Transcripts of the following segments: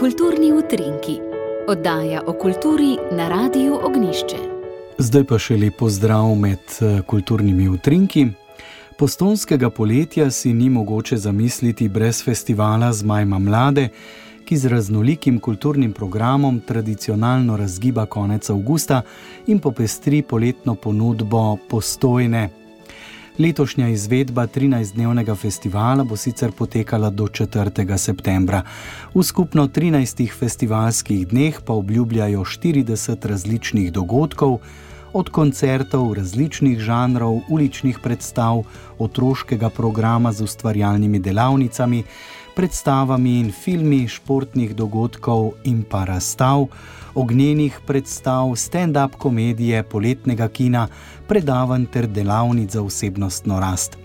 Kulturni utrinki, oddaja o kulturi na Radiu Ognišče. Zdaj pa še lepo zdrav med eh, kulturnimi utrinki. Postonskega poletja si ni mogoče zamisliti brez festivala Zmajma mlade, ki z raznolikim kulturnim programom tradicionalno razgiba konec avgusta in popestri poletno ponudbo postojne. Letošnja izvedba 13-dnevnega festivala bo sicer potekala do 4. septembra. V skupno 13 festivalskih dneh pa obljubljajo 40 različnih dogodkov, od koncertov različnih žanrov, uličnih predstav, otroškega programa z ustvarjalnimi delavnicami, predstavami in filmi, športnih dogodkov in pa razstav, ognjenih predstav, stand-up komedije, poletnega kina, predavanj ter delavnic za osebnostno rast.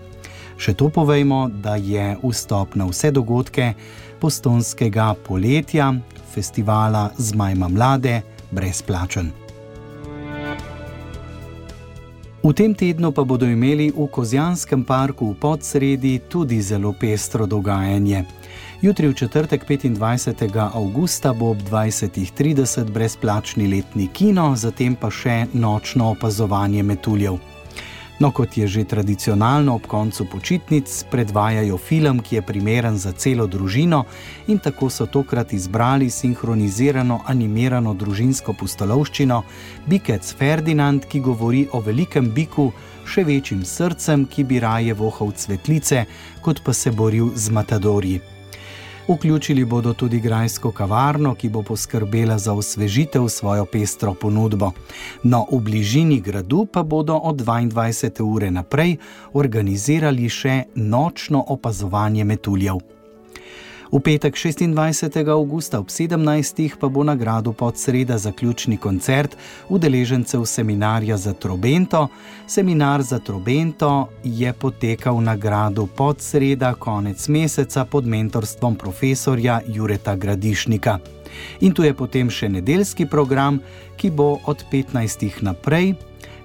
Še to povejmo, da je vstop na vse dogodke postonskega poletja, festivala Zmajma mlade, brezplačen. V tem tednu pa bodo imeli v Kozjanskem parku v podsredi tudi zelo pestro dogajanje. Jutri v četrtek 25. augusta bo ob 20.30 brezplačni letni kino, zatem pa še nočno opazovanje metuljev. No, kot je že tradicionalno ob koncu počitnic, predvajajo film, ki je primeren za celo družino, in tako so tokrat izbrali sinhronizirano animirano družinsko pustolovščino Bikec Ferdinand, ki govori o velikem biku, še večjim srcem, ki bi raje vohal cvetlice, kot pa se boril z matadorji. Vključili bodo tudi grajsko kavarno, ki bo poskrbela za osvežitev svojo pestro ponudbo. No, v bližini gradu pa bodo od 22. ure naprej organizirali še nočno opazovanje metuljev. V petek 26. augusta ob 17. pa bo nagrado pod sreda zaključni koncert udeležencev seminarja za Trobento. Seminar za Trobento je potekal na gradu pod sreda konec meseca pod mentorstvom profesorja Jureta Gradišnika. In tu je potem še nedeljski program, ki bo od 15. naprej,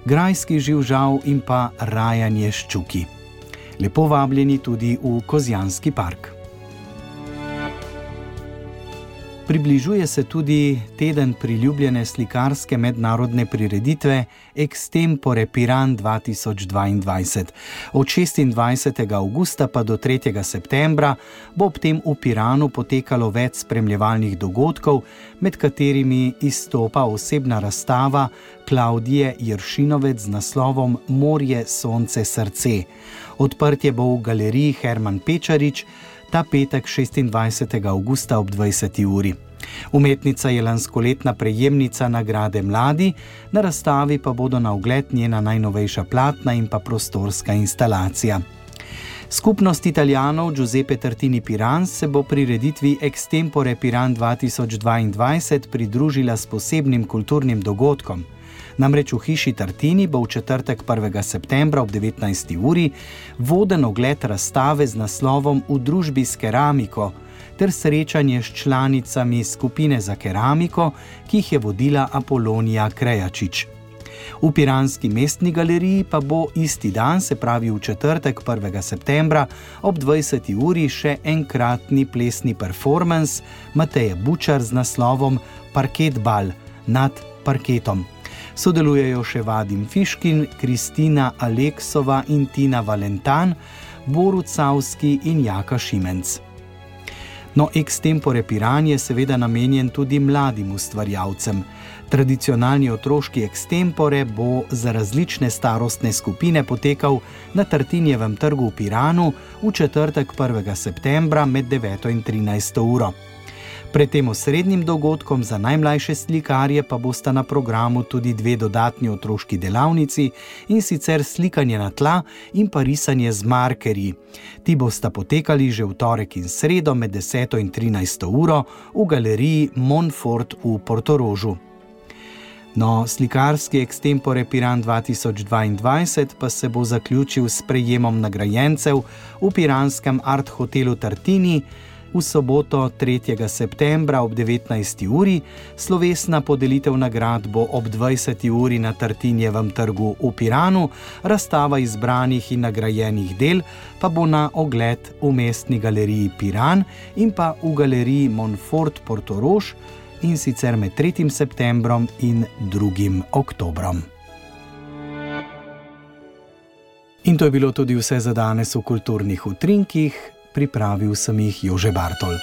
grajski živžav in pa rajanje ščuki. Lepo vabljeni tudi v Kozjanski park. Približuje se tudi teden priljubljene slikarske mednarodne prireditve Extempore Piran 2022. Od 26. augusta pa do 3. septembra bo ob tem v Piranu potekalo več spremljevalnih dogodkov, med katerimi izstopa osebna razstava Klaudije Jršinovec z naslovom Morje, Sonce, Srce. Odprtje bo v galeriji Herman Pečarič ta petek 26. augusta ob 20. uri. Umetnica je lanskoletna prejemnica nagrade Mladi, na razstavi pa bodo na ogled njena najnovejša platna in pa prostorska instalacija. Skupnost italijanov Giuseppe Tartini Piran se bo prireditvi Extempore Piran 2022 pridružila s posebnim kulturnim dogodkom. Namreč v hiši Tartini bo v četrtek 1. septembra ob 19. uri voden ogled razstave z naslovom V družbi s keramiko ter srečanje s članicami skupine za keramiko, ki jih je vodila Apolonija Krejačič. V Piranski mestni galeriji pa bo isti dan, se pravi v četrtek 1. septembra ob 20. uri, še enkratni plesni performance Mateja Bučar z naslovom Parket Bal nad parketom. Sodelujejo še Vadim Fiškin, Kristina Aleksova in Tina Valentan, Borut Savski in Jaka Šimenc. No, extempore piran je seveda namenjen tudi mladim ustvarjalcem. Tradicionalni otroški extempore bo za različne starostne skupine potekal na Tartinjevem trgu v Piranu v četrtek 1. septembra med 9 in 13 uro. Pred tem osrednjim dogodkom za najmlajše slikarje pa bosta na programu tudi dve dodatni otroški delavnici in sicer slikanje na tla in pa risanje z markerji. Ti bosta potekali že v torek in sredo med 10 in 13 uro v galeriji Monfort v Portorožu. No, slikarski Extempore Piran 2022 pa se bo zaključil s prejemom nagrajencev v piranskem Art Hotelu Tartini v soboto 3. septembra ob 19. uri, slovesna podelitev nagrad bo ob 20. uri na Tartinjevem trgu v Piranu, razstava izbranih in nagrajenih del pa bo na ogled v mestni galeriji Piran in pa v galeriji Monfort Portorož in sicer med 3. septembrom in 2. oktobrom. In to je bilo tudi vse za danes v kulturnih utrinkih pripravil sem jih Jože Bartol.